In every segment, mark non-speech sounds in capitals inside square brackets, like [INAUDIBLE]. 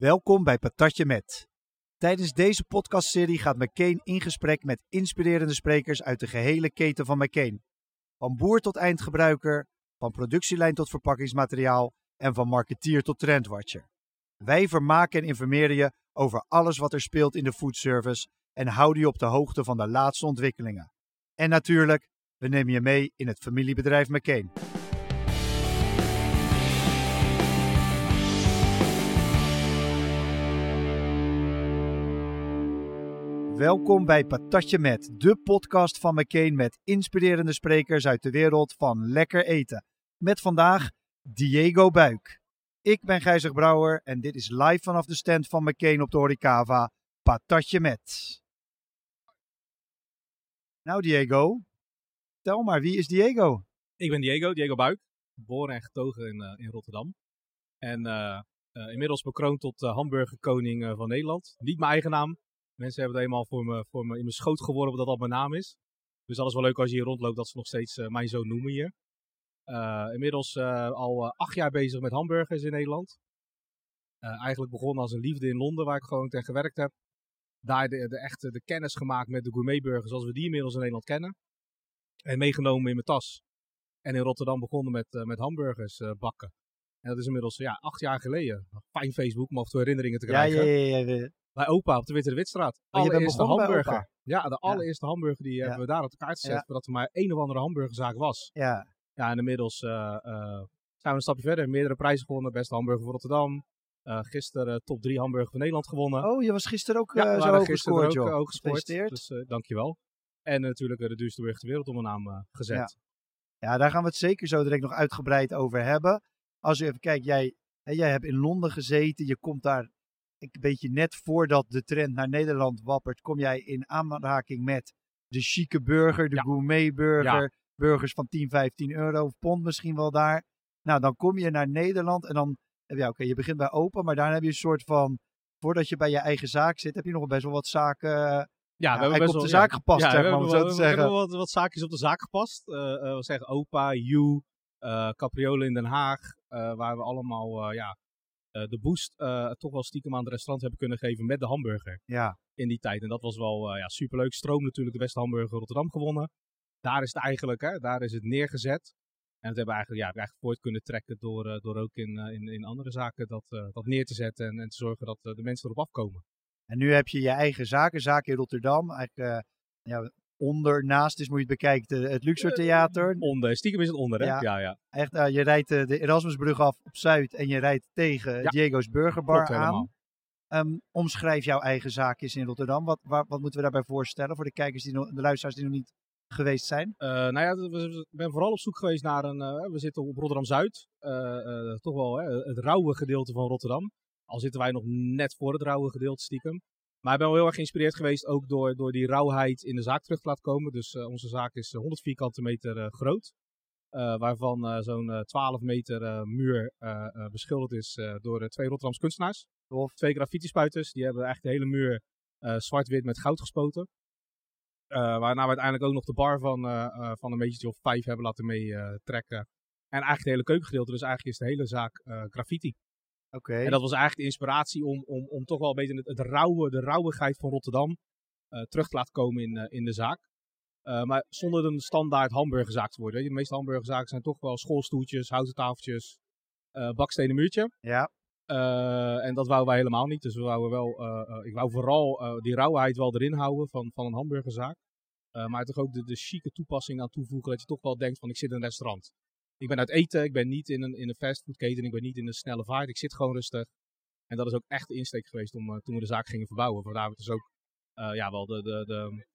Welkom bij Patatje Met. Tijdens deze podcastserie gaat McCain in gesprek met inspirerende sprekers uit de gehele keten van McCain. Van boer tot eindgebruiker, van productielijn tot verpakkingsmateriaal en van marketeer tot trendwatcher. Wij vermaken en informeren je over alles wat er speelt in de foodservice en houden je op de hoogte van de laatste ontwikkelingen. En natuurlijk, we nemen je mee in het familiebedrijf McCain. Welkom bij Patatje Met, de podcast van McCain met inspirerende sprekers uit de wereld van lekker eten. Met vandaag Diego Buik. Ik ben Gijzig Brouwer en dit is live vanaf de stand van McCain op de Horikava, Patatje Met. Nou Diego, tel maar, wie is Diego? Ik ben Diego, Diego Buik, geboren en getogen in, eh, in Rotterdam. En eh, eh, inmiddels bekroond tot uh, hamburgerkoning uh, van Nederland. Niet mijn eigen naam. Mensen hebben het eenmaal voor me, voor me in mijn schoot geworpen dat dat mijn naam is. Dus dat is wel leuk als je hier rondloopt dat ze nog steeds mijn zoon noemen hier. inmiddels al acht jaar bezig met hamburgers in Nederland. eigenlijk begonnen als een liefde in Londen waar ik gewoon tegen gewerkt heb. Daar de, de, echte de kennis gemaakt met de gourmetburgers zoals we die inmiddels in Nederland kennen. En meegenomen in mijn tas. En in Rotterdam begonnen met, met hamburgers bakken. En dat is inmiddels ja, acht jaar geleden. Fijn Facebook om af en toe herinneringen te krijgen. Ja, ja, ja, ja. Bij opa op de Witte Witstraat. Oh, je bent hamburger. Ja, de allereerste hamburger die hebben we daar op elkaar gezet. Ja. Voordat er maar één of andere hamburgerzaak was. Ja, Ja, en inmiddels eh, eh, zijn we een stapje verder. Meerdere prijzen gewonnen. Beste hamburger voor Rotterdam. Eh, gisteren eh, top 3 hamburger van Nederland gewonnen. oh, je was gisteren ook ja, eh, we zo waren hoog gisteren gescoord, ook, eh, ook gescoord. Dus eh, dankjewel. En natuurlijk eh, de duurste burger ter wereld om een naam eh, gezet. Ja, daar gaan we het zeker zo direct nog uitgebreid over hebben. Als je even kijkt, jij, hè, jij hebt in Londen gezeten. Je komt daar een beetje net voordat de trend naar Nederland wappert. Kom jij in aanraking met de chique burger, de Ja. gourmetburger. Burgers van 10, 15 euro, of pond misschien wel daar. Nou, dan kom je naar Nederland en dan... Ja, oké, je begint bij opa, maar daar heb je een soort van... Voordat je bij je eigen zaak zit, heb je nog best wel wat zaken... Ja, we hebben best op wel, de zaak gepast, zeg maar, om zo te we hebben zeggen. wat, wat zaakjes op de zaak gepast. Eh, eh, we zeggen Opa, You, eh Capriolen in Den Haag. waar we allemaal ja, de boost eh, toch wel stiekem aan het restaurant hebben kunnen geven met de hamburger Ja, in die tijd. En dat was wel eh, ja, superleuk. Stroom natuurlijk de beste hamburger Rotterdam gewonnen. Daar is het eigenlijk, hè, daar is het neergezet. En dat hebben we eigenlijk, ja, eigenlijk voort kunnen trekken door, eh, door ook in, eh, in, in andere zaken dat, eh, dat neer te zetten. En, en te zorgen dat eh, de mensen erop afkomen. En nu heb je je eigen zaken, zaak in Rotterdam. Eigenlijk eh, ja, onder, naast is, moet je het bekijken, het Luxor Theater. Onder, stiekem is het onder, hè? Ja. ja. ja. Echt, eh, je rijdt eh, de Erasmusbrug af op Zuid en je rijdt tegen Ja. Diego's Burgerbar Klopt aan. Ehm, omschrijf jouw eigen zaakjes in Rotterdam. Wat, waar- wat moeten we daarbij voorstellen voor de kijkers, die nog, de luisteraars die nog niet geweest zijn? Eh, nou ja, we- we- ik ben vooral op zoek geweest naar een. eh, we zitten op Rotterdam-Zuid. eh, eh, toch wel hè, het rauwe gedeelte van Rotterdam. Al zitten wij nog net voor het rauwe gedeelte stiekem. Maar ik ben wel heel erg geïnspireerd geweest ook door, door die rauwheid in de zaak terug te laten komen. Dus eh, onze zaak is eh, 100 vierkante meter eh, groot. Eh, waarvan eh, zo'n eh, 12 meter eh, muur eh, eh, beschilderd is eh, door eh, twee Rotterdamse kunstenaars. Tof. Twee graffiti-spuiters. Die hebben echt de hele muur eh, zwart-wit met goud gespoten. Eh, waarna we uiteindelijk ook nog de bar van, eh, eh, van een beetje of vijf hebben laten meetrekken. en eigenlijk het hele keukengedeelte. Dus eigenlijk is de hele zaak eh, graffiti. En dat was eigenlijk de inspiratie om, om, om toch wel een beetje het, het rauwe, de rauwigheid van Rotterdam eh, terug te laten komen in, eh, in de zaak. Eh, maar zonder een standaard hamburgerzaak te worden. Weet je. De meeste hamburgerzaken zijn toch wel schoolstoeltjes, houten tafeltjes, bakstenen muurtje. Ja, en dat wouden wij helemaal niet. Dus we wouden wel, ik wou vooral die rauwheid wel erin houden van, van een hamburgerzaak. Maar toch ook de, de chique toepassing aan toevoegen. Dat je toch wel denkt van ik zit in een restaurant. Ik ben uit eten, ik ben niet in een, in een fastfoodketen, ik ben niet in een snelle vaart. Ik zit gewoon rustig. En dat is ook echt de insteek geweest om, eh, toen we de zaak gingen verbouwen. Vandaar we dus ook eh, ja, wel de, de, de,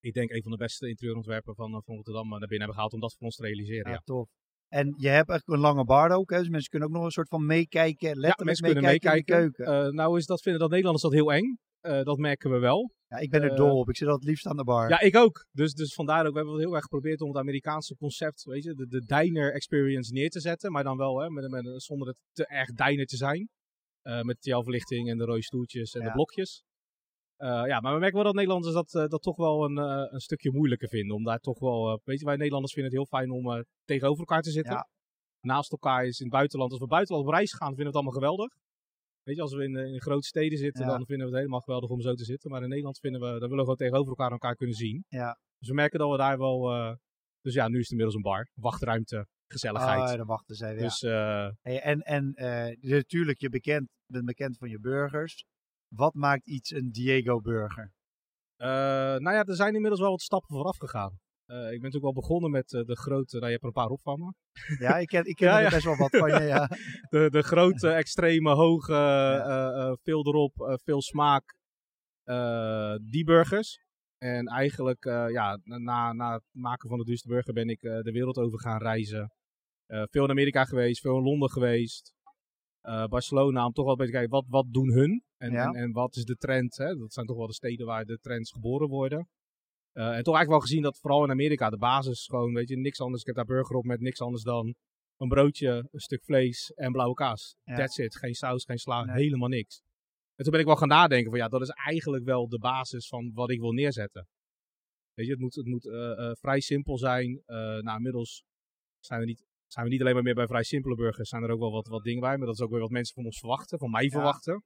ik denk een van de beste interieurontwerpen van, eh, van Rotterdam naar binnen hebben gehaald om dat voor ons te realiseren. ja, Ja. tof. En je hebt eigenlijk een lange bar ook, hè? dus mensen kunnen ook nog een soort van meekijken, letterlijk ja, mensen kunnen meekijken, in de keuken. Nou is dat, vinden dat Nederlanders dat heel eng. Eh, dat merken we wel. ja, ik ben er eh, dol op, ik zit al het liefst aan de bar. Ja, ik ook. Dus, dus vandaar ook, we hebben heel erg geprobeerd om het Amerikaanse concept, weet je, de, de diner experience neer te zetten. Maar dan wel, hè, met, met, zonder het te erg diner te zijn. Eh, met de verlichting en de rode stoeltjes en Ja. de blokjes. Ja, maar we merken wel dat Nederlanders dat, dat toch wel een, een stukje moeilijker vinden. Om daar toch wel, weet je, wij Nederlanders vinden het heel fijn om tegenover elkaar te zitten. Ja. Naast elkaar is in het buitenland, als we buitenland op reis gaan, vinden we het allemaal geweldig. Weet je, als we in, eh, in grote steden zitten, Ja. dan vinden we het helemaal geweldig om zo te zitten. Maar in Nederland vinden we, dan willen we gewoon tegenover elkaar elkaar kunnen zien. Ja. Dus we merken dat we daar wel... eh, dus ja, nu is het inmiddels een bar. Wachtruimte, gezelligheid. Ah, dan wachten zij weer. dus eh, en en natuurlijk, je bekend, bent bekend van je burgers. Wat maakt iets een Diego burger? eh, nou ja, er zijn inmiddels wel wat stappen vooraf gegaan. Eh, ik ben natuurlijk wel begonnen met eh, de grote... Nou, je hebt er een paar op van me. Ja, ik ken, ik [LAUGHS] ken Ja, er ja. best wel wat van je. Ja. [LAUGHS] De, de grote, [LAUGHS] extreme, hoge, eh, veel erop, veel smaak. die burgers. En eigenlijk, ja, na, na het maken van de duurste burger ben ik de wereld over gaan reizen. Veel in Amerika geweest, veel in Londen geweest. Barcelona, om toch wel een beetje te kijken, wat, wat doen hun? En, Ja. en, en wat is de trend? Hè? Dat zijn toch wel de steden waar de trends geboren worden. Eh, en toch eigenlijk wel gezien dat vooral in Amerika de basis gewoon, weet je, niks anders. Ik heb daar burger op met niks anders dan een broodje, een stuk vlees en blauwe kaas. Ja. That's it. Geen saus, geen sla, Nee. helemaal niks. En toen ben ik wel gaan nadenken van ja, dat is eigenlijk wel de basis van wat ik wil neerzetten. Weet je, het moet, het moet eh, eh, vrij simpel zijn. Nou, inmiddels zijn we, niet, zijn we niet alleen maar meer bij vrij simpele burgers. Zijn er ook wel wat, wat dingen bij. Maar dat is ook weer wat mensen van ons verwachten. Van mij verwachten.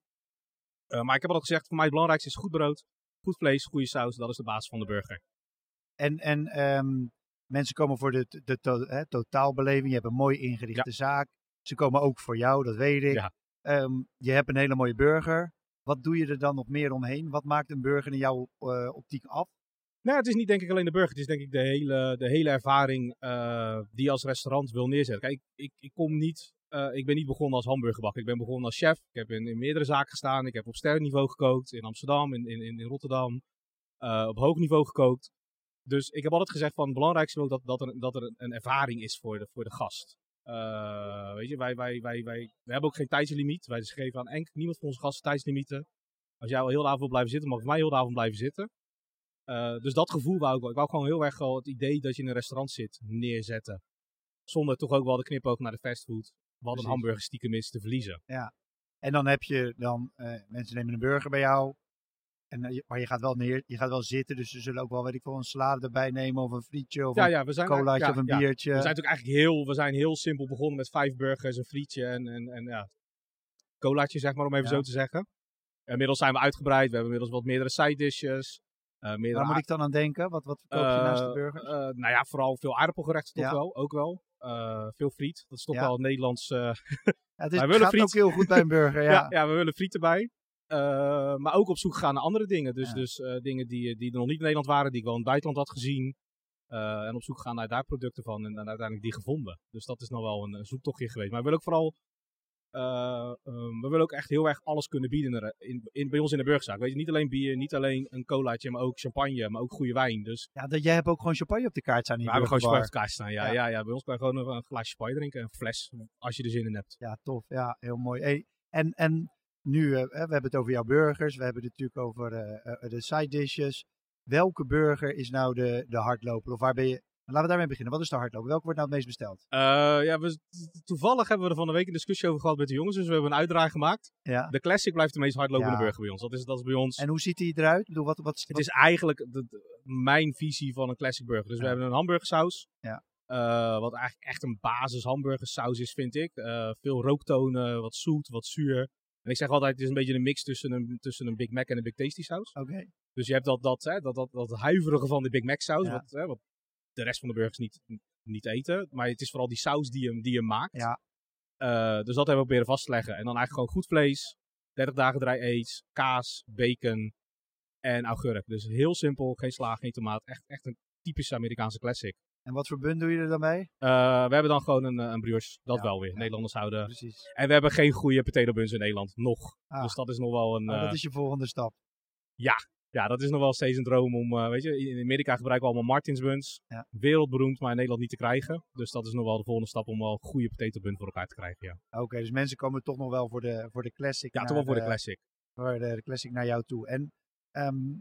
Maar ik heb altijd gezegd, voor mij het belangrijkste is goed brood. Goed vlees, goede saus. Dat is de basis van de burger. En, en ehm, mensen komen voor de, de, to- totaalbeleving. Je hebt een mooi ingerichte zaak. Ze komen ook voor jou, dat weet ik. Ja. Ehm, je hebt een hele mooie burger. Wat doe je er dan nog meer omheen? Wat maakt een burger in jouw eh, optiek af? Nou, het is niet denk ik alleen de burger. Het is denk ik de hele, de hele ervaring eh, die je als restaurant wil neerzetten. Kijk, ik, ik kom niet... eh, ik ben niet begonnen als hamburgerbakker. Ik ben begonnen als chef. Ik heb in, in meerdere zaken gestaan. Ik heb op sterrenniveau gekookt. In Amsterdam, in, in, in Rotterdam. eh, op hoog niveau gekookt. Dus ik heb altijd gezegd van het belangrijkste is ook dat, dat er, dat er een, ervaring is voor de, voor de gast. Eh, weet je, wij, wij, wij, wij, we hebben ook geen tijdslimiet. Wij geven aan enkel, niemand van onze gasten tijdslimieten. Als jij al heel de avond wil blijven zitten, mag je mij heel de avond blijven zitten. Dus dat gevoel wou ik wel. Ik wou gewoon heel erg wel het idee dat je in een restaurant zit neerzetten. Zonder toch ook wel de knipoog naar de fastfood. Wat een hamburger stiekem is te verliezen. En dan heb je dan, eh, mensen nemen een burger bij jou. En, eh, maar je gaat wel neer, je gaat wel zitten. Dus ze zullen ook wel, weet ik veel, een salade erbij nemen. Of een frietje of Ja, een ja, we zijn colaatje ja, of een ja. biertje. We zijn natuurlijk eigenlijk heel, we zijn heel simpel begonnen met vijf burgers, een frietje en, en, en ja, colaatje zeg maar, om even Ja. zo te zeggen. Inmiddels zijn we uitgebreid. We hebben inmiddels wat meerdere side dishes. eh meerdere Waar moet ik dan aan denken? Wat, wat verkoop je naast de burger? eh, nou ja, vooral veel aardappelgerechten toch Ja. wel, ook wel. Eh, veel friet. Dat is toch wel Nederlands. eh, Ja, het [LAUGHS] is, wij willen gaat friet. ook heel goed bij een burger, [LAUGHS] ja. ja. We willen friet erbij. Eh, maar ook op zoek gaan naar andere dingen. Dus, Ja. dus dingen die, die er nog niet in Nederland waren, die ik wel in het buitenland had gezien. En op zoek gaan naar daar producten van en, en uiteindelijk die gevonden. Dus dat is nog wel een, een zoektochtje geweest. Maar we willen ook vooral. Eh, ehm, we willen ook echt heel erg alles kunnen bieden in, in, in- bij ons in de burgerzaak. Weet je, niet alleen bier, niet alleen een colaatje, maar ook champagne, maar ook goede wijn. Dus Ja, dat, jij hebt ook gewoon champagne op de kaart staan we hebben gewoon champagne op de kaart staan. Ja, ja. Ja, bij ons kan je gewoon een, een glaasje champagne drinken, een fles, als je er zin in hebt. Ja, tof. Ja, heel mooi. Hey, en, en nu, eh, we hebben het over jouw burgers. We hebben het natuurlijk over eh, de side dishes. Welke burger is nou de, de hardloper? Of waar ben je... Laten we daarmee beginnen. Wat is de hardloper? Welke wordt nou het meest besteld? Eh, ja, we, toevallig hebben we er van de week een discussie over gehad met de jongens. Dus we hebben een uitdraai gemaakt. Ja. De Classic blijft de meest hardlopende Ja. burger bij ons. Dat is, dat is bij ons. En hoe ziet die eruit? Ik bedoel, wat, wat, het is eigenlijk de, de- mijn visie van een classic burger. Dus we hebben een hamburgersaus. Ja. Eh, wat eigenlijk echt een basis hamburgersaus is, vind ik. Eh, veel rooktonen, wat zoet, wat zuur. En ik zeg altijd, het is een beetje een mix tussen een, tussen een Big Mac en een Big Tasty saus. Oké. Dus je hebt dat, dat, hè, dat, dat, dat huiverige van de Big Mac saus. Ja. Wat, hè, wat de rest van de burgers niet, niet eten. Maar het is vooral die saus die je, die je maakt. Ja. Eh, dus dat hebben we proberen vast te leggen. En dan eigenlijk gewoon goed vlees. 30 dagen dry aged. Kaas, bacon en augurk. Dus heel simpel. Geen sla, geen tomaat. Echt, echt een typische Amerikaanse classic. En wat voor bun doe je er dan bij? Eh, we hebben dan gewoon een, eh, een brioche. Dat Ja, wel weer. ja. Nederlanders houden. Precies. En we hebben geen goede potato buns in Nederland. Nog. Ah. Dus dat is nog wel een... Oh, dat is je volgende stap. ja, dat is nog wel steeds een droom om, eh, weet je, in Amerika gebruiken we allemaal Martins buns. Ja. Wereldberoemd, maar in Nederland niet te krijgen. Dus dat is nog wel de volgende stap om wel goede potato bun voor elkaar te krijgen, ja. Oké, dus mensen komen toch nog wel voor de, voor de classic. Ja, toch wel voor de classic. voor de, de classic naar jou toe. En ehm,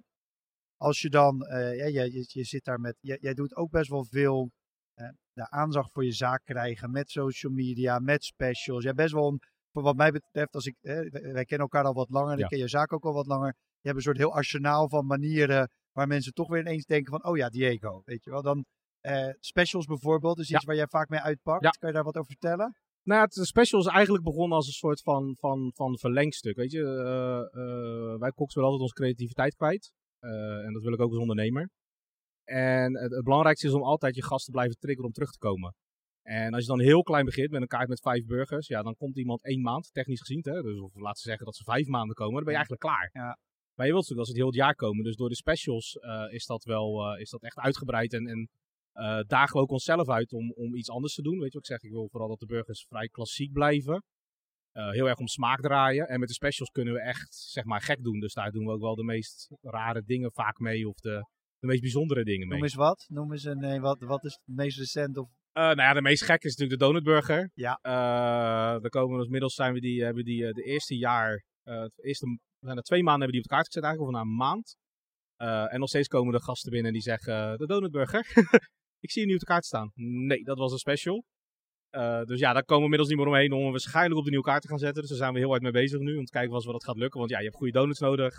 als je dan, eh, ja, je, je, je zit daar met, jij, jij doet ook best wel veel eh, de aandacht voor je zaak krijgen met social media, met specials. Jij hebt best wel, een, voor wat mij betreft, als ik, wij, kennen elkaar al wat langer, en Ja. ik ken je zaak ook al wat langer. Je hebt een soort heel arsenaal van manieren waar mensen toch weer ineens denken van, oh ja, Diego, weet je wel. Dan eh, specials bijvoorbeeld, is iets Ja. waar jij vaak mee uitpakt. Ja. Kan je daar wat over vertellen? Nou het special is eigenlijk begonnen als een soort van, van, van verlengstuk. Weet je, uh, uh, wij koks willen altijd onze creativiteit kwijt. En dat wil ik ook als ondernemer. En het, het, belangrijkste is om altijd je gasten te blijven triggeren om terug te komen. En als je dan heel klein begint met een kaart met vijf burgers, ja, dan komt iemand één maand, technisch gezien. Hè, dus of laten we zeggen dat ze vijf maanden komen, dan ben je eigenlijk klaar. Ja. Maar je wilt natuurlijk dat ze het heel het jaar komen. Dus door de specials is dat wel is dat echt uitgebreid en, en uh, dagen we ook onszelf uit om, om iets anders te doen. Weet je wat ik zeg? Ik wil vooral dat de burgers vrij klassiek blijven. Uh, heel erg om smaak draaien. En met de specials kunnen we echt, zeg maar, gek doen. Dus daar doen we ook wel de meest rare dingen vaak mee. Of de, de meest bijzondere dingen mee. Noem eens wat. Noem eens een, nee, wat, wat is het meest recent? Of... Uh, nou ja, de meest gek is natuurlijk de donutburger. Ja. daar komen we inmiddels zijn we die, hebben die de eerste jaar, het eerste, we zijn er twee maanden hebben die op de kaart gezet eigenlijk, of na een maand. en nog steeds komen er gasten binnen die zeggen, de donutburger. [LAUGHS] Ik zie je nu op de kaart staan. Nee, dat was een special. Uh, dus ja, daar komen we inmiddels niet meer omheen om waarschijnlijk op de nieuwe kaart te gaan zetten. Dus daar zijn we heel hard mee bezig nu. Om te kijken of dat gaat lukken. Want ja, je hebt goede donuts nodig.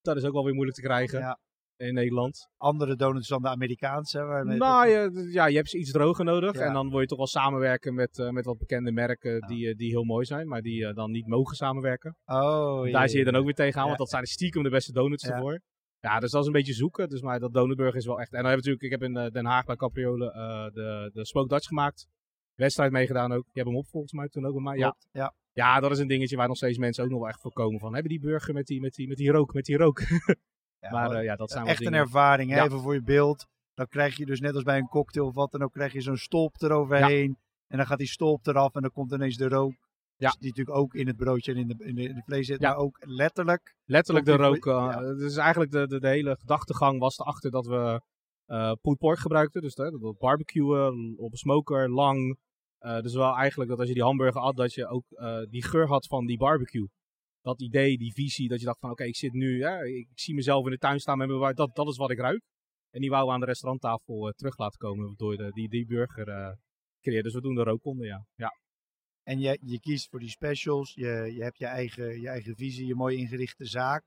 Dat is ook wel weer moeilijk te krijgen ja. In Nederland. Andere donuts dan de Amerikaanse? Nou ja, ja, je hebt ze iets droger nodig. Ja. En dan wil je toch wel samenwerken met, uh, met wat bekende merken ja. die, uh, die heel mooi zijn. Maar die dan niet mogen samenwerken. Oh, Daar zie je dan ook weer tegenaan. Want dat zijn stiekem de beste donuts ervoor. Ja, dus dat is een beetje zoeken. Dus maar dat Donutburg is wel echt. En dan heb ik natuurlijk, ik heb in Den Haag bij Capriolen uh, de, de Smoke Dutch gemaakt. Wedstrijd meegedaan ook. Je hebt hem op volgens mij toen ook bij mij. Ja. ja. Ja, dat is een dingetje waar nog steeds mensen ook nog wel echt voor komen. Van, hebben die burger met die, met die, met die rook, met die rook. [LAUGHS] ja, maar uh, ja, dat zijn Echt een ervaring, hè? even voor je beeld. Dan krijg je dus net als bij een cocktail of wat dan ook, krijg je zo'n stolp eroverheen. En dan gaat die stolp eraf en dan komt ineens de rook ja. Dus die natuurlijk ook in het broodje en in de, in de, in de vlees zit, ja. maar ook letterlijk. Letterlijk de rook. Uh, ja. Dus eigenlijk de, de, de, hele gedachtegang was erachter dat we uh, pulled pork gebruikten. Dus dat, dat barbecuen op een smoker, lang. Uh, dus wel eigenlijk dat als je die hamburger had, dat je ook uh, die geur had van die barbecue. Dat idee, die visie, dat je dacht van oké, okay, ik zit nu, ik zie mezelf in de tuin staan met mijn dat, dat is wat ik ruik. En die wou we aan de restauranttafel terug laten komen door de, die, die burger creëren. Dus we doen de rook onder, ja. ja. En je, je kiest voor die specials, je, je hebt je eigen, je eigen visie, je mooi ingerichte zaak.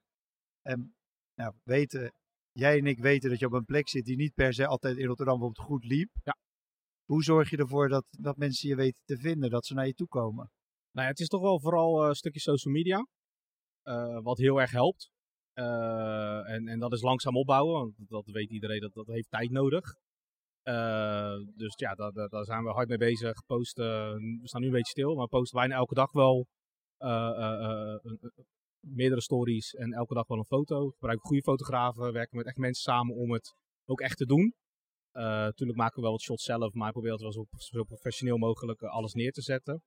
En nou, weten, jij en ik weten dat je op een plek zit die niet per se altijd in Rotterdam bijvoorbeeld goed liep. Ja. Hoe zorg je ervoor dat, dat mensen je weten te vinden, dat ze naar je toe komen? Nou ja, het is toch wel vooral een stukje social media, wat heel erg helpt. Uh, en, en dat is langzaam opbouwen, want dat weet iedereen, dat, dat heeft tijd nodig. Uh, dus ja, daar, daar, zijn we hard mee bezig. Posten, we staan nu een beetje stil, maar posten bijna elke dag wel meerdere stories en elke dag wel een foto. We gebruiken goede fotografen, werken met echt mensen samen om het ook echt te doen. natuurlijk maken we wel wat shots zelf, maar ik probeer het wel zo, zo professioneel mogelijk alles neer te zetten.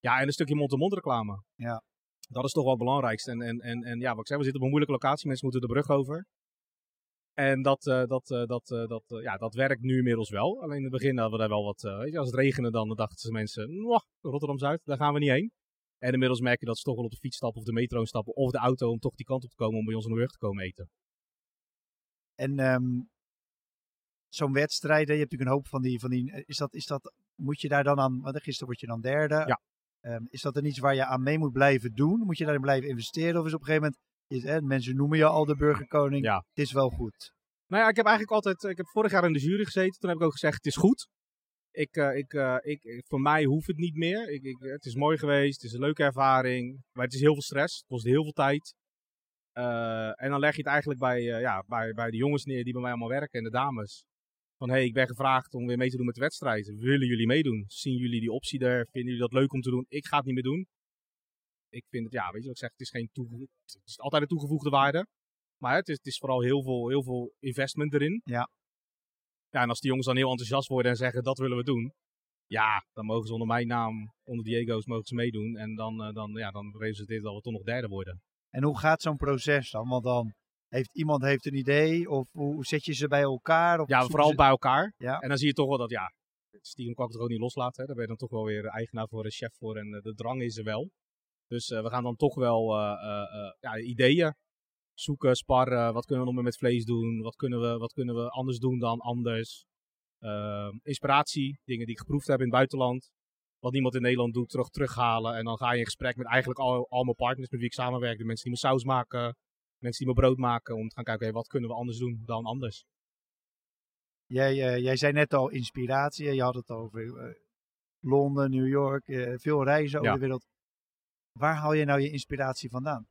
Ja, en een stukje mond-to-mond reclame. Ja. Dat is toch wel het belangrijkste. En, en, en, en ja, wat ik zeg, we zitten op een moeilijke locatie. Mensen moeten de brug over. En dat, uh, dat, uh, dat, uh, dat, ja, dat werkt nu inmiddels wel. Alleen in het begin hadden we daar wel wat. weet je, als het regende, dan dachten mensen: Rotterdam Zuid, daar gaan we niet heen. En inmiddels merk je dat ze toch wel op de fiets stappen of de metro stappen of de auto om toch die kant op te komen om bij ons aan de te komen eten. En um, zo'n wedstrijd, je hebt natuurlijk een hoop van die. Van die is dat, is dat, moet je daar dan aan. Want gisteren word je dan derde. Ja. Um, is dat er iets waar je aan mee moet blijven doen? Moet je daarin blijven investeren? Of is op een gegeven moment is, hè, mensen noemen je al de burgerkoning. Ja. Het is wel goed. Nou ja, ik heb eigenlijk altijd. Ik heb vorig jaar in de jury gezeten. Toen heb ik ook gezegd: het is goed. Ik, uh, ik, uh, ik, voor mij hoeft het niet meer. Ik, ik, het is mooi geweest. Het is een leuke ervaring. Maar het is heel veel stress. Het kost heel veel tijd. Uh, en dan leg je het eigenlijk bij, ja, bij, bij de jongens neer die bij mij allemaal werken en de dames. Van hé, hey, ik ben gevraagd om weer mee te doen met de wedstrijd. Willen jullie meedoen? Zien jullie die optie er? Vinden jullie dat leuk om te doen? Ik ga het niet meer doen ik vind het, ja, weet je wat ik zeg, het is, geen het is altijd een toegevoegde waarde. Maar het is, het is vooral heel veel, heel veel investment erin. Ja. Ja, en als die jongens dan heel enthousiast worden en zeggen dat willen we doen. Ja, dan mogen ze onder mijn naam, onder Diego's, mogen ze meedoen. En dan, uh, dan, ja, dan resulteert dat we toch nog derde worden. En hoe gaat zo'n proces dan? Want dan heeft iemand heeft een idee of hoe zet je ze bij elkaar? Of ja, vooral ze... bij elkaar. Ja. En dan zie je toch wel dat, ja, stiekem kan ik het ook niet loslaten. Hè. Daar ben je dan toch wel weer eigenaar voor, een chef voor en uh, de drang is er wel. Dus uh, we gaan dan toch wel uh, ja, ideeën zoeken, sparren. Wat kunnen we nog meer met vlees doen? Wat kunnen we, wat kunnen we anders doen dan anders? Ehm, inspiratie, dingen die ik geproefd heb in het buitenland. Wat niemand in Nederland doet, terug terughalen. En dan ga je in gesprek met eigenlijk al, al mijn partners met wie ik samenwerk. De mensen die mijn saus maken, mensen die mijn brood maken. Om te gaan kijken, wat kunnen we anders doen dan anders? Jij, jij zei net al inspiratie. Je had het over Londen, New York, eh, veel reizen over Ja. de wereld. Waar haal je nou je inspiratie vandaan?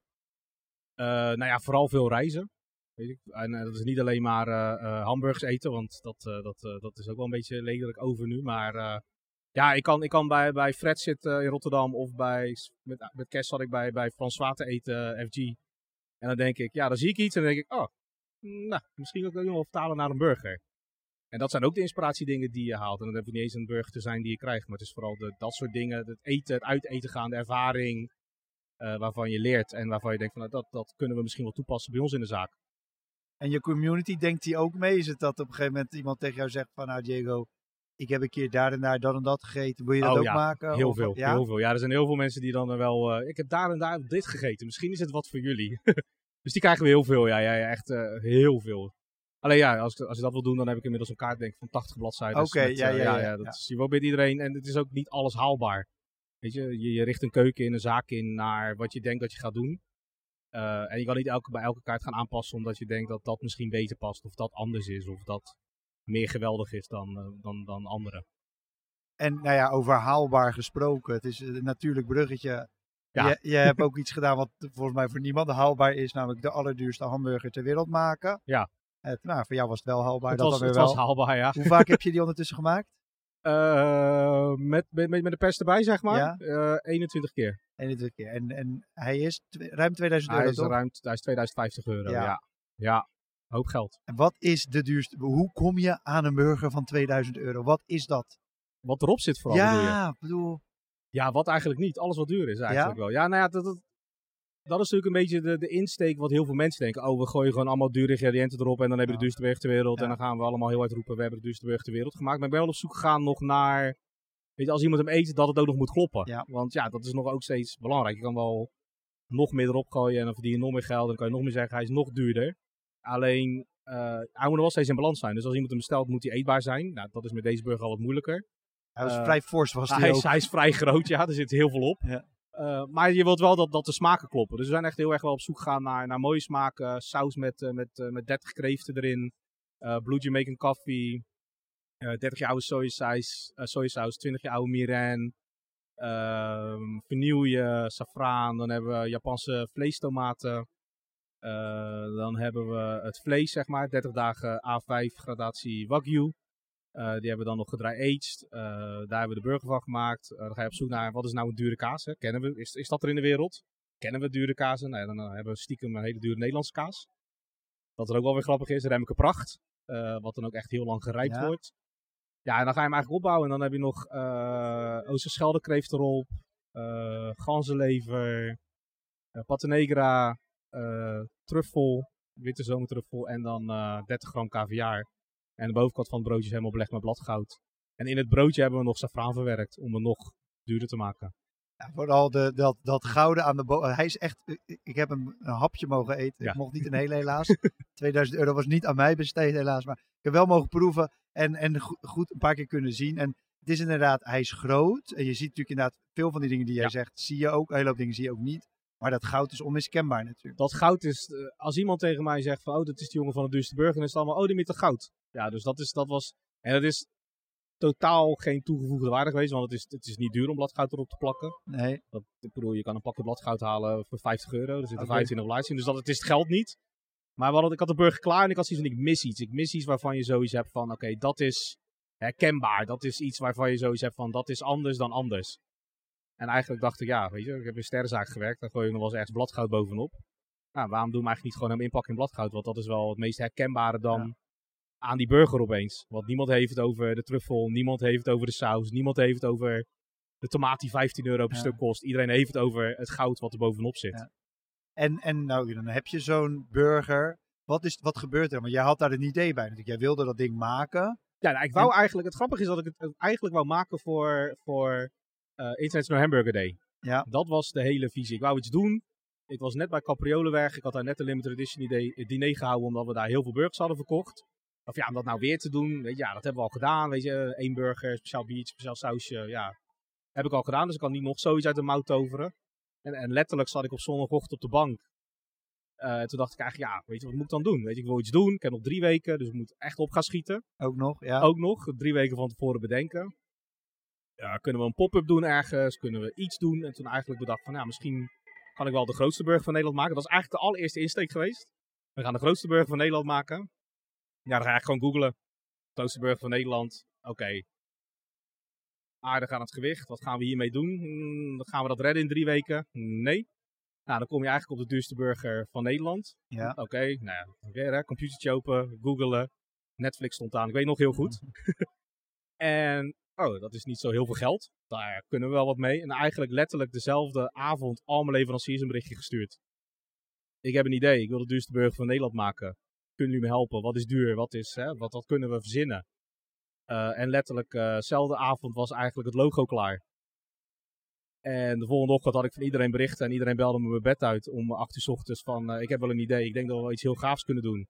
Eh, nou ja, vooral veel reizen. Weet ik. En eh, dat is niet alleen maar eh, eh, hamburgers eten, want dat, eh, dat, eh, dat is ook wel een beetje lelijk over nu. Maar eh, ja, ik kan, ik kan bij, bij Fred zitten in Rotterdam of bij, met, met Kes zat ik bij, bij Frans Water eten, eh, FG. En dan denk ik, ja, dan zie ik iets en dan denk ik, oh, nou, misschien kan ik dat nog wel vertalen naar een burger. En dat zijn ook de inspiratiedingen die je haalt. En dan heb je niet eens een burger te zijn die je krijgt, maar het is vooral de, dat soort dingen, het eten, het uiteten gaan, de ervaring, eh, waarvan je leert en waarvan je denkt van, nou, dat, dat kunnen we misschien wel toepassen bij ons in de zaak. En je community, denkt die ook mee? Is het dat op een gegeven moment iemand tegen jou zegt van, nou Diego, ik heb een keer daar en daar dat en dat gegeten. Wil je dat Oh ook ja, maken? Heel Of- veel, Ja? heel veel. Ja, er zijn heel veel mensen die dan eh, wel, eh, ik heb daar en daar dit gegeten. Misschien is het wat voor jullie. [LAUGHS] dus die krijgen we heel veel, ja, ja, ja echt eh, heel veel. Alleen ja, als, ik- als je dat wil doen, dan heb ik inmiddels een kaart denk ik, van 80 bladzijden. Oké, ja, ja, ja, dat is je probeert iedereen en het is ook niet alles haalbaar. Weet je, je, je richt een keuken in, een zaak in naar wat je denkt dat je gaat doen. En je kan niet elke, bij elke kaart gaan aanpassen omdat je denkt dat dat misschien beter past of dat anders is of dat meer geweldig is dan, eh, dan, dan andere. En nou ja, over haalbaar gesproken. Het is een natuurlijk bruggetje. Ja. Je, je hebt ook iets gedaan wat volgens mij voor niemand haalbaar is. Namelijk de allerduurste hamburger ter wereld maken. Ja. Het, nou, voor jou was het wel haalbaar. het dat was, het was haalbaar, ja. Hoe vaak heb je die ondertussen gemaakt? [LAUGHS] Eh, met, met, met de pers erbij, zeg maar. Ja. Eh, 21 keer. 21 keer. En, en hij is ruim 2000 Hij euro, is, toch? ruim, hij is 2050 euro, Ja. ja. ja. Hoop geld. En wat is de duurste? Hoe kom je aan een burger van 2000 euro? Wat is dat? Wat erop zit vooral, ja, bedoel. Ja, wat eigenlijk niet. Alles wat duur is eigenlijk wel. Ja, nou ja, dat, dat, dat is natuurlijk een beetje de, de insteek wat heel veel mensen denken. Oh, we gooien gewoon allemaal dure ingrediënten erop en dan hebben we de duurste burger ter wereld. Ja. En dan gaan we allemaal heel hard roepen, we hebben de duurste burger ter wereld gemaakt. Maar ik ben wel op zoek gegaan nog naar, weet je, als iemand hem eet, dat het ook nog moet kloppen. Ja. Want ja, dat is nog ook steeds belangrijk. Je kan wel nog meer erop gooien en dan verdien je nog meer geld. En dan kan je nog meer zeggen, hij is nog duurder. Alleen, eh, hij moet er wel steeds in balans zijn. Dus als iemand hem bestelt, moet hij eetbaar zijn. Nou, dat is met deze burger al wat moeilijker. Hij was Eh, vrij fors, was hij, is, hij is vrij groot, ja. Er zit heel veel op. Ja. Eh, maar je wilt wel dat, dat de smaken kloppen. Dus we zijn echt heel erg wel op zoek gegaan naar, naar mooie smaken. Saus met, eh, met, met 30 kreeften erin. Blue Jamaican coffee. eh 30 jaar oude sojasaus, sojasaus 20 jaar oude mirin. ehm vanille, safraan. Dan hebben we Japanse vleestomaten. Eh, dan hebben we het vlees, zeg maar. 30 dagen A5 gradatie Wagyu. Eh, die hebben we dan nog gedry-aged. Eh, daar hebben we de burger van gemaakt. Dan ga je op zoek naar wat is nou een dure kaas. Hè? Kennen we, is, is dat er in de wereld? Kennen we dure kazen? Nou, ja, dan hebben we stiekem een hele dure Nederlandse kaas. Wat er ook wel weer grappig is, Remke Pracht. wat dan ook echt heel lang gerijpt Ja. wordt. Ja, en dan ga je hem eigenlijk opbouwen. En dan heb je nog eh Oosterschelde kreeft erop. ganzenlever. pata negra. eh, truffel. Witte zomertruffel. En dan eh 30 gram caviar. En de bovenkant van het broodje is helemaal belegd met bladgoud. En in het broodje hebben we nog safraan verwerkt om het nog duurder te maken. Ja, vooral de, dat, dat gouden aan de bo Hij is echt. ik- Ik heb hem een hapje mogen eten. Ja. Ik mocht niet een hele, helaas. [LAUGHS] 2000 euro was niet aan mij besteed, helaas. Maar ik heb wel mogen proeven en, en go- goed een paar keer kunnen zien. En het is inderdaad, hij is groot. En je ziet natuurlijk inderdaad veel van die dingen die jij Ja. zegt, zie je ook. Een hele hoop dingen zie je ook niet. Maar dat goud is onmiskenbaar natuurlijk. Dat goud is, eh, als iemand tegen mij zegt van, oh, dat is die jongen van de duurste burger, dan is het allemaal, oh, die met de goud. Ja, dus dat, is, dat was, en dat is totaal geen toegevoegde waarde geweest, want het is, het is niet duur om bladgoud erop te plakken. Nee, Dat, ik bedoel, je kan een pakje bladgoud halen voor 50 euro, er zitten Oké. 25 blaadjes in, dus dat, het is het geld niet. Maar hadden, ik had de burger klaar en ik had zoiets van, ik mis iets. Ik mis iets waarvan je zoiets hebt van, oké, dat is herkenbaar. Dat is iets waarvan je zoiets hebt van, dat is anders dan anders. En eigenlijk dacht ik, ja, weet je, ik heb in een sterrenzaak gewerkt, daar gooi je nog wel eens ergens bladgoud bovenop. Nou, waarom doen we eigenlijk niet gewoon hem inpakken in bladgoud? Want dat is wel het meest herkenbare dan aan die burger opeens. Want niemand heeft het over de truffel, niemand heeft het over de saus, niemand heeft het over de tomaat die 15 euro per Ja. stuk kost. Iedereen heeft het over het goud wat er bovenop zit. Ja. En, en nou, dan heb je zo'n burger. Wat, is, wat gebeurt er? Want jij had daar een idee bij natuurlijk. Jij wilde dat ding maken. Ja, nou, ik wou eigenlijk, het grappige is dat ik het het eigenlijk wou maken voor, voor eh International Hamburger Day. Ja. Dat was de hele visie. Ik wou iets doen. Ik was net bij Capriolen weg. Ik had daar net een limited edition idee, eh, diner gehouden, omdat we daar heel veel burgers hadden verkocht. Of ja, om dat nou weer te doen, weet je, ja, dat hebben we al gedaan. Weet je, één burger, speciaal biertje, speciaal sausje, ja. Heb ik al gedaan, dus ik kan niet nog zoiets uit de mouw toveren. En, en letterlijk zat ik op zondagochtend op de bank. Eh, toen dacht ik eigenlijk, ja, weet je, wat moet ik dan doen? Weet je, ik wil iets doen, ik heb nog drie weken, dus ik moet echt op gaan schieten Ook nog. Ja. ook nog drie weken van tevoren bedenken. Ja, kunnen we een pop-up doen ergens? Kunnen we iets doen? En toen eigenlijk bedacht van, ja, misschien kan ik wel de grootste burger van Nederland maken. Dat was eigenlijk de allereerste insteek geweest. We gaan de grootste burger van Nederland maken. Ja, dan ga ik gewoon googlen. Grootste burger van Nederland. Oké. Aardig aan het gewicht. Wat gaan we hiermee doen? Hmm, gaan we dat redden in drie weken? Nee. Nou, dan kom je eigenlijk op de duurste burger van Nederland. Ja. Oké, nou ja, weer hè, computertje open, googelen. Netflix stond aan, ik weet nog heel goed. [LAUGHS] en, oh, dat is niet zo heel veel geld. Daar kunnen we wel wat mee. En eigenlijk letterlijk dezelfde avond al mijn leveranciers een berichtje gestuurd. Ik heb een idee, ik wil de duurste burger van Nederland maken. Kunnen jullie me helpen? Wat is duur? Wat, is, hè, wat, wat kunnen we verzinnen? Uh, en letterlijk, dezelfde avond was eigenlijk het logo klaar. En de volgende ochtend had ik van iedereen berichten en iedereen belde me mijn bed uit om 8 uur s ochtends van uh, ik heb wel een idee, ik denk dat we wel iets heel gaafs kunnen doen.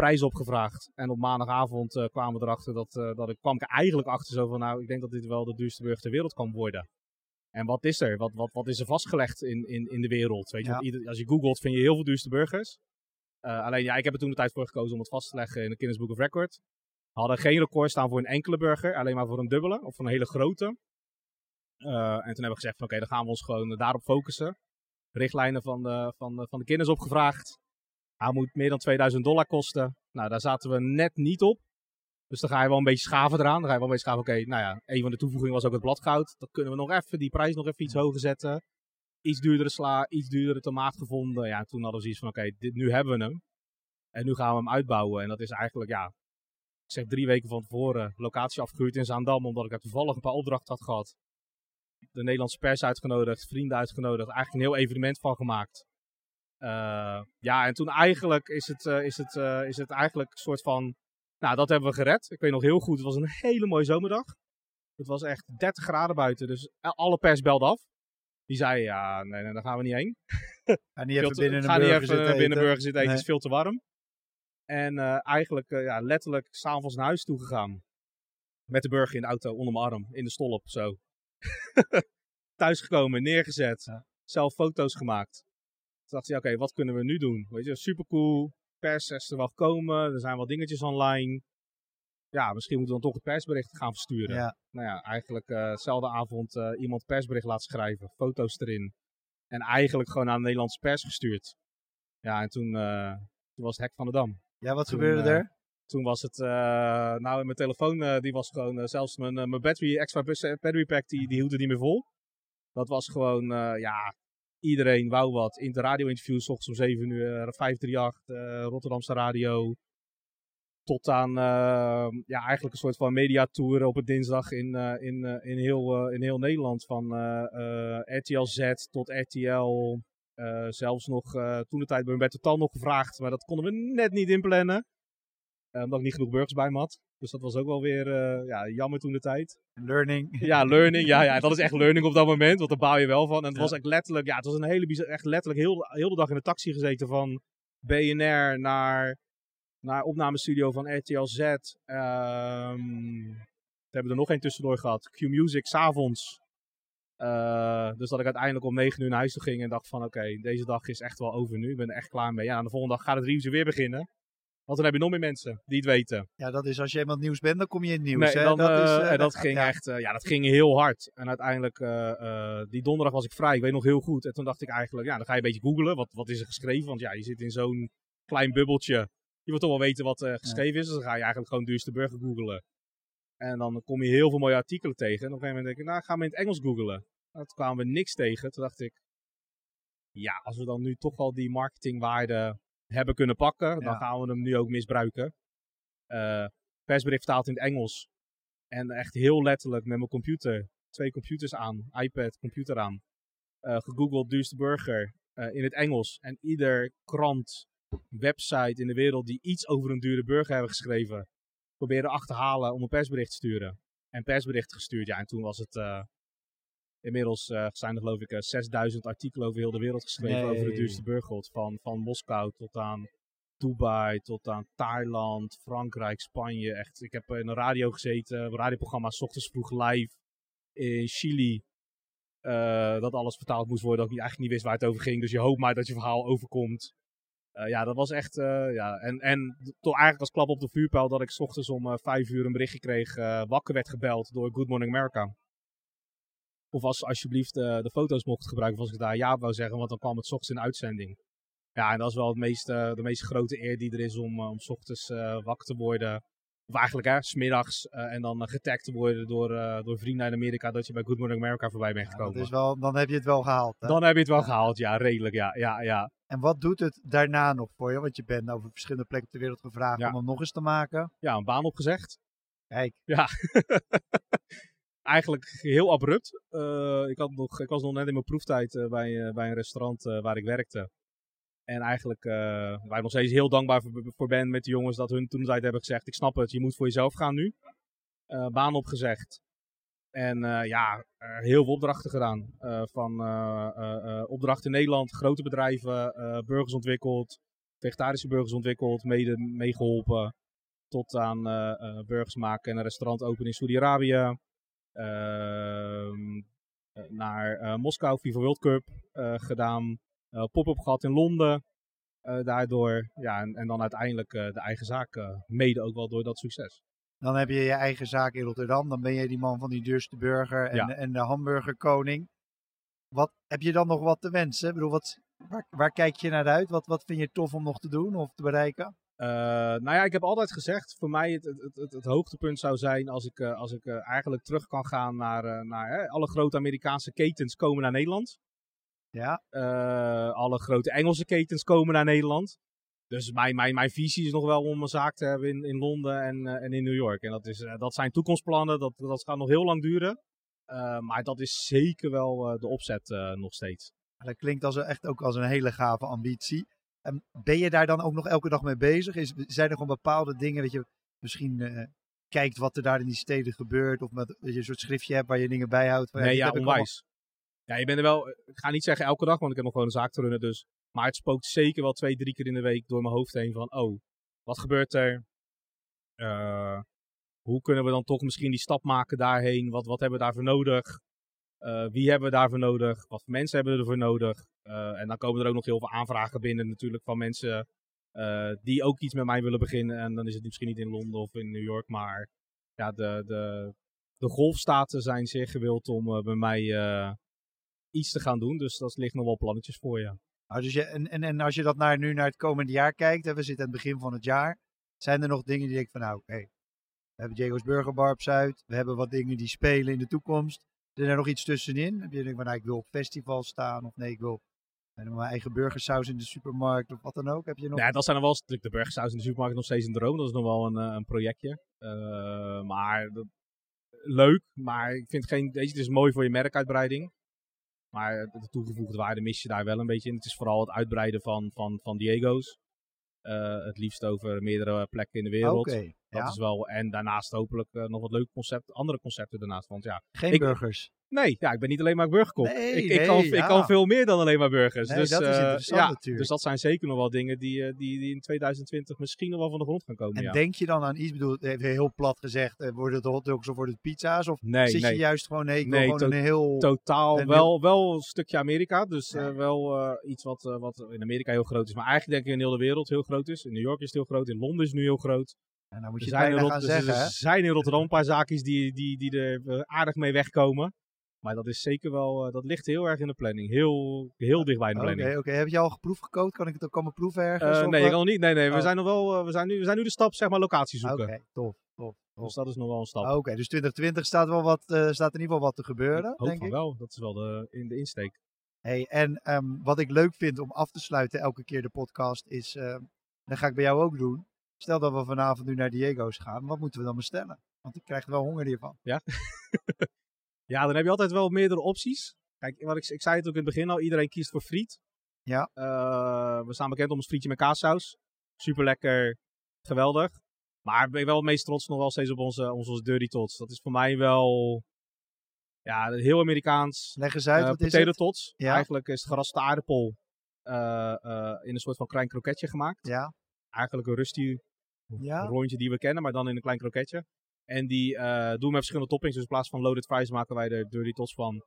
Prijs opgevraagd en op maandagavond uh, kwamen we erachter dat, uh, dat ik, kwam ik eigenlijk achter zo van nou ik denk dat dit wel de duurste burger ter wereld kan worden. En wat is er? Wat, wat, wat is er vastgelegd in, in, in de wereld? Weet je, ja. ieder, als je googelt vind je heel veel duurste burgers. alleen ja, ik heb er toen de tijd voor gekozen om het vast te leggen in de Guinness Book of Record. We hadden geen record staan voor een enkele burger, alleen maar voor een dubbele of voor een hele grote. En toen hebben we gezegd van oké, okay, dan gaan we ons gewoon daarop focussen. Richtlijnen van de, van de, van de kinders opgevraagd. Hij moet meer dan 2000 dollar kosten. Nou, daar zaten we net niet op. Dus dan ga je wel een beetje schaven eraan. Dan ga je wel een beetje schaven. Oké, okay, nou ja, een van de toevoegingen was ook het bladgoud. Dan kunnen we nog even die prijs nog even iets hoger zetten. Iets duurdere sla, iets duurdere tomaat gevonden. Ja, toen hadden we zoiets van oké, okay, nu hebben we hem. En nu gaan we hem uitbouwen. En dat is eigenlijk, ja, ik zeg drie weken van tevoren locatie afgehuurd in Zaandam. Omdat ik daar toevallig een paar opdrachten had gehad de Nederlandse pers uitgenodigd, vrienden uitgenodigd, eigenlijk een heel evenement van gemaakt. Uh, ja, en toen eigenlijk is het, uh, is, het, uh, is het eigenlijk een soort van, nou dat hebben we gered. Ik weet nog heel goed, het was een hele mooie zomerdag. Het was echt 30 graden buiten, dus alle pers belde af. Die zei, ja, nee, nee daar gaan we niet heen. [LAUGHS] Ga niet even binnen een niet burger even zitten binnen eten. burger zitten eten, Nee. is veel te warm. En eigenlijk ja, letterlijk s'avonds naar huis toe gegaan. Met de burger in de auto, onder mijn arm, in de stolp, zo. [LAUGHS] Thuisgekomen, neergezet, Ja. zelf foto's gemaakt. Toen dacht je, oké, wat kunnen we nu doen? Weet je, supercool. Pers is er wel gekomen, er zijn wel dingetjes online. Ja, misschien moeten we dan toch het persbericht gaan versturen. Ja. Nou ja, eigenlijk eh dezelfde avond eh, iemand persbericht laten schrijven, foto's erin. En eigenlijk gewoon aan de Nederlandse pers gestuurd. Ja, en toen, eh, toen was het hek van de dam. ja, wat Toen, gebeurde er? Toen was het, nou mijn telefoon, die was gewoon, zelfs mijn, mijn battery, extra battery pack, die, die hield er niet meer vol. Dat was gewoon, ja, iedereen wou wat. In de radio-interviews, ochtends om 7 uur, eh, 538, eh, Rotterdamse radio. Tot aan, eh, ja, eigenlijk een soort van mediatour op het dinsdag in, eh, in, eh, in, heel, eh, in heel Nederland. Van eh, eh, RTL Z tot RTL. eh, zelfs nog, eh, toen de tijd bij Humberto Tan nog gevraagd, maar dat konden we net niet inplannen. Eh, omdat ik niet genoeg burgers bij me had. Dus dat was ook wel weer eh, ja, jammer toen de tijd. Learning. Ja, [LAUGHS] learning. Ja, ja, dat is echt learning op dat moment. Want daar bouw je wel van. En het Ja. was echt letterlijk, ja, het was een hele bizar, echt letterlijk heel, heel de dag in de taxi gezeten van BNR naar, naar opnamestudio van RTL Z. Ehm, we hebben er nog één tussendoor gehad. Q Music, s'avonds. Eh dus dat ik uiteindelijk om 9 uur naar huis toe ging en dacht van oké, deze dag is echt wel over nu. Ik ben er echt klaar mee. Ja, en de volgende dag gaat het review weer beginnen. Want dan heb je nog meer mensen die het weten. Ja, dat is als je het nieuws bent, dan kom je in het nieuws. Nee, hè? dan, dat is, eh, eh, en dat ging ja. echt, eh, ja, dat ging heel hard. En uiteindelijk, eh, eh, die donderdag was ik vrij, ik weet nog heel goed. En toen dacht ik eigenlijk, ja, dan ga je een beetje googlen, wat, wat is er geschreven? Want ja, je zit in zo'n klein bubbeltje. Je wilt toch wel weten wat er geschreven is, dus dan ga je eigenlijk gewoon duurste burger googelen. En dan kom je heel veel mooie artikelen tegen. En op een gegeven moment denk ik, nou, gaan we in het Engels googelen. Nou, toen kwamen we niks tegen. Toen dacht ik, ja, als we dan nu toch wel die marketingwaarde hebben kunnen pakken, dan gaan we hem nu ook misbruiken. Eh, persbericht vertaald in het Engels. En echt heel letterlijk met mijn computer. Twee computers aan, iPad, computer aan. eh gegoogeld duurste burger eh, in het Engels. En ieder krant, website in de wereld die iets over een dure burger hebben geschreven. Proberen achterhalen om een persbericht te sturen. En persbericht gestuurd, ja. En toen was het... eh, inmiddels eh, zijn er geloof ik eh, 6000 artikelen over heel de wereld geschreven over de duurste burger. Van, van Moskou tot aan Dubai tot aan Thailand, Frankrijk, Spanje. Echt, ik heb in een radio gezeten, een radioprogramma, 's ochtends vroeg live in Chili. eh, dat alles vertaald moest worden, dat ik eigenlijk niet wist waar het over ging. Dus je hoopt maar dat je verhaal overkomt. Eh, ja, dat was echt. eh, ja. En, en toch eigenlijk als klap op de vuurpijl dat ik 's ochtends om eh, vijf uur een berichtje kreeg. eh, wakker werd gebeld door Good Morning America. Of als ze alsjeblieft eh, de foto's mocht gebruiken. Als ik daar ja wou zeggen, want dan kwam het 's ochtends in uitzending. Ja, en dat is wel het meest, de meest grote eer die er is om, eh, om 's ochtends eh, wakker te worden. Of eigenlijk, hè, smiddags. en dan getagd te worden door, door vrienden uit Amerika dat je bij Good Morning America voorbij bent Ja, gekomen. dat is wel, dan heb je het wel gehaald. hè? Dan heb je het wel Ja. gehaald, ja, redelijk, ja, ja, ja. En wat doet het daarna nog voor je? Want je bent over verschillende plekken ter wereld gevraagd Ja. om hem nog eens te maken. Ja, een baan opgezegd. Kijk, Ja. [LAUGHS] Eigenlijk heel abrupt. Eh, ik, had nog, ik was nog net in mijn proeftijd eh, bij, eh, bij een restaurant waar ik werkte. En eigenlijk, waar ik nog steeds heel dankbaar voor, ben met de jongens dat hun toen hebben gezegd: Ik snap het, je moet voor jezelf gaan nu. Baan opgezegd. En ja, heel veel opdrachten gedaan. Van opdrachten in Nederland, grote bedrijven, burgers ontwikkeld, vegetarische burgers ontwikkeld, mede meegeholpen. Tot aan burgers maken en een restaurant openen in Saudi-Arabië. Ehm, naar Moskou, FIFA World Cup gedaan. Uh, pop-up gehad in Londen. Daardoor, ja, en, en, dan uiteindelijk de eigen zaak mede ook wel door dat succes. Dan heb je je eigen zaak in Rotterdam. Dan ben je die man van die duurste burger en, ja. en de hamburgerkoning. Wat, heb je dan nog wat te wensen? Ik bedoel, wat, waar, waar, kijk je naar uit? Wat, wat vind je tof om nog te doen of te bereiken? Uh, nou ja, ik heb altijd gezegd, voor mij het, het, het, het hoogtepunt zou zijn als ik, uh, als ik uh, eigenlijk terug kan gaan naar, naar hè, alle grote Amerikaanse ketens komen naar Nederland. Ja. Alle grote Engelse ketens komen naar Nederland. Dus mijn, mijn, mijn visie is nog wel om een zaak te hebben in, in Londen en, en in New York. En dat, is, dat zijn toekomstplannen, dat, dat gaat nog heel lang duren. Uh, maar dat is zeker wel de opzet nog steeds. Dat klinkt als echt ook als een hele gave ambitie. En ben je daar dan ook nog elke dag mee bezig? Is, zijn er gewoon bepaalde dingen dat je misschien kijkt wat er daar in die steden gebeurt? Of met, dat je een soort schriftje hebt waar je dingen bijhoudt? Nee, ja, onwijs. Ja, je bent er wel, ik ga niet zeggen elke dag, want ik heb nog gewoon een zaak te runnen. Dus. Maar het spookt zeker wel twee, drie keer in de week door mijn hoofd heen van, oh, wat gebeurt er? Uh, hoe kunnen we dan toch misschien die stap maken daarheen? Wat, wat hebben we daarvoor nodig? Uh, wie hebben we daarvoor nodig? Wat voor mensen hebben we ervoor nodig? Uh, en dan komen er ook nog heel veel aanvragen binnen natuurlijk van mensen die ook iets met mij willen beginnen. En dan is het misschien niet in Londen of in New York, maar ja, de, de, de golfstaten zijn zeer gewild om bij mij iets te gaan doen. Dus dat ligt nog wel plannetjes voor je. Nou, dus je en, en, en als je dat naar, nu naar het komende jaar kijkt, we zitten aan het begin van het jaar, zijn er nog dingen die ik van nou, oké, we hebben Diego's Burger Bar op Zuid, we hebben wat dingen die spelen in de toekomst. Is er nog iets tussenin? Heb je denkt van nou, ik wil op festival staan of nee, ik wil mijn eigen burgersaus in de supermarkt of wat dan ook? Heb je nog... Ja, dat zijn dan wel de burgersaus in de supermarkt nog steeds een droom. Dat is nog wel een, een projectje. Uh, maar dat, leuk, maar ik vind geen, weet je, het is mooi voor je merkuitbreiding. Maar de toegevoegde waarde mis je daar wel een beetje in. Het is vooral het uitbreiden van, van, van Diego's. Uh, het liefst over meerdere plekken in de wereld. Okay, dat ja. is wel. En daarnaast hopelijk uh, nog wat leuke concepten, andere concepten daarnaast. Want ja, Geen ik, burgers. Nee, ja, ik ben niet alleen maar burgerkop. Nee, ik, nee, ik, kan, ja. ik kan veel meer dan alleen maar burgers. Nee, dus, dat is uh, interessant ja, natuurlijk. Dus dat zijn zeker nog wel dingen die, uh, die, die in 2020 misschien nog wel van de grond gaan komen. En denk je dan aan iets, bedoel, heel plat gezegd, worden het hotdogs of worden het pizza's? Of nee, zit je juist gewoon, nee, ik wil gewoon een heel... Totaal, een wel, heel... wel een stukje Amerika. Dus wel uh, iets wat, wat in Amerika heel groot is. Maar eigenlijk denk ik in heel de wereld heel groot is. In New York is het heel groot, in Londen is het nu heel groot. En dan moet Er je zijn, het in bijna Rot- gaan zeggen, er zijn in Rotterdam een paar zaakjes die, die, die er eh, aardig mee wegkomen. Maar dat is zeker wel, eh, dat ligt heel erg in de planning. Heel, heel dicht bij de Oké, planning. oké. Heb je al geproefd gekookt? Kan ik het ook komen proeven ergens? Eh, of, nee, ik kan nog niet. Nee, nee, we Oh. zijn nog wel, we zijn nu, we zijn nu de stap, zeg maar, locatie Oké, zoeken. tof, tof, tof. Dus dat is nog wel een stap. Oké, dus 2020 staat, wel wat, staat in ieder geval wat te gebeuren, ik hoop denk van ik. wel. Dat is wel de, in de insteek. Hey, en ehm, wat ik leuk vind om af te sluiten elke keer de podcast is, ehm, dat ga ik bij jou ook doen. Stel dat we vanavond nu naar Diego's gaan, wat moeten we dan bestellen? Want ik krijg er wel honger hiervan. [LAUGHS] Ja, dan heb je altijd wel meerdere opties. Kijk, wat ik, ik zei het ook in het begin al, iedereen kiest voor friet. Ja. Eh, we staan bekend om ons frietje met kaassaus. Super lekker, geweldig. Maar ik ben wel het meest trots nog wel steeds op onze, onze Dirty Tots. Dat is voor mij wel ja, heel Amerikaans. Leg eens uit, Eh, wat is het? tots. Ja. Eigenlijk is het geraste aardappel eh, in een soort van klein kroketje gemaakt. Ja, Eigenlijk een rusty ja. rondje die we kennen, maar dan in een klein kroketje. En die eh, doen we met verschillende toppings. Dus in plaats van loaded fries maken wij er dirty tots van.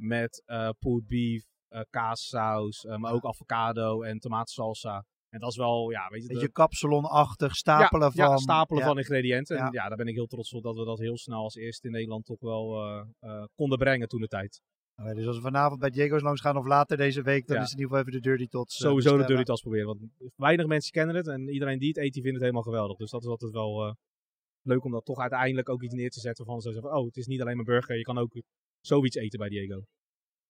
Met eh pulled beef, eh, kaassaus, maar ook avocado en tomatensalsa. En dat is wel, ja, weet je... Beetje kapsalonachtig, stapelen ja, van... Ja, stapelen ja. van ingrediënten. En Ja. daar ben ik heel trots op dat we dat heel snel als eerste in Nederland toch wel konden brengen toen de tijd. Dus als we vanavond bij Diego's langs gaan of later deze week, dan Ja. is in ieder geval even de Dirty Tots eh, Sowieso de dirty tas proberen. Want weinig mensen kennen het en iedereen die het eet, die vindt het helemaal geweldig. Dus dat is altijd wel eh, leuk om dat toch uiteindelijk ook iets neer te zetten van zo zeggen, oh, het is niet alleen maar burger, je kan ook zoiets eten bij Diego.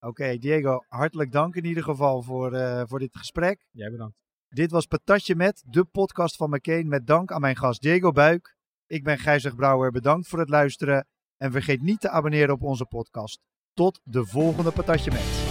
Oké, Diego, hartelijk dank in ieder geval voor, eh, voor dit gesprek. Jij bedankt. Dit was Patatje Met, de podcast van McCain met dank aan mijn gast Diego Buik. Ik ben Gijzig Brouwer, bedankt voor het luisteren en vergeet niet te abonneren op onze podcast. Tot de volgende Patatje Met.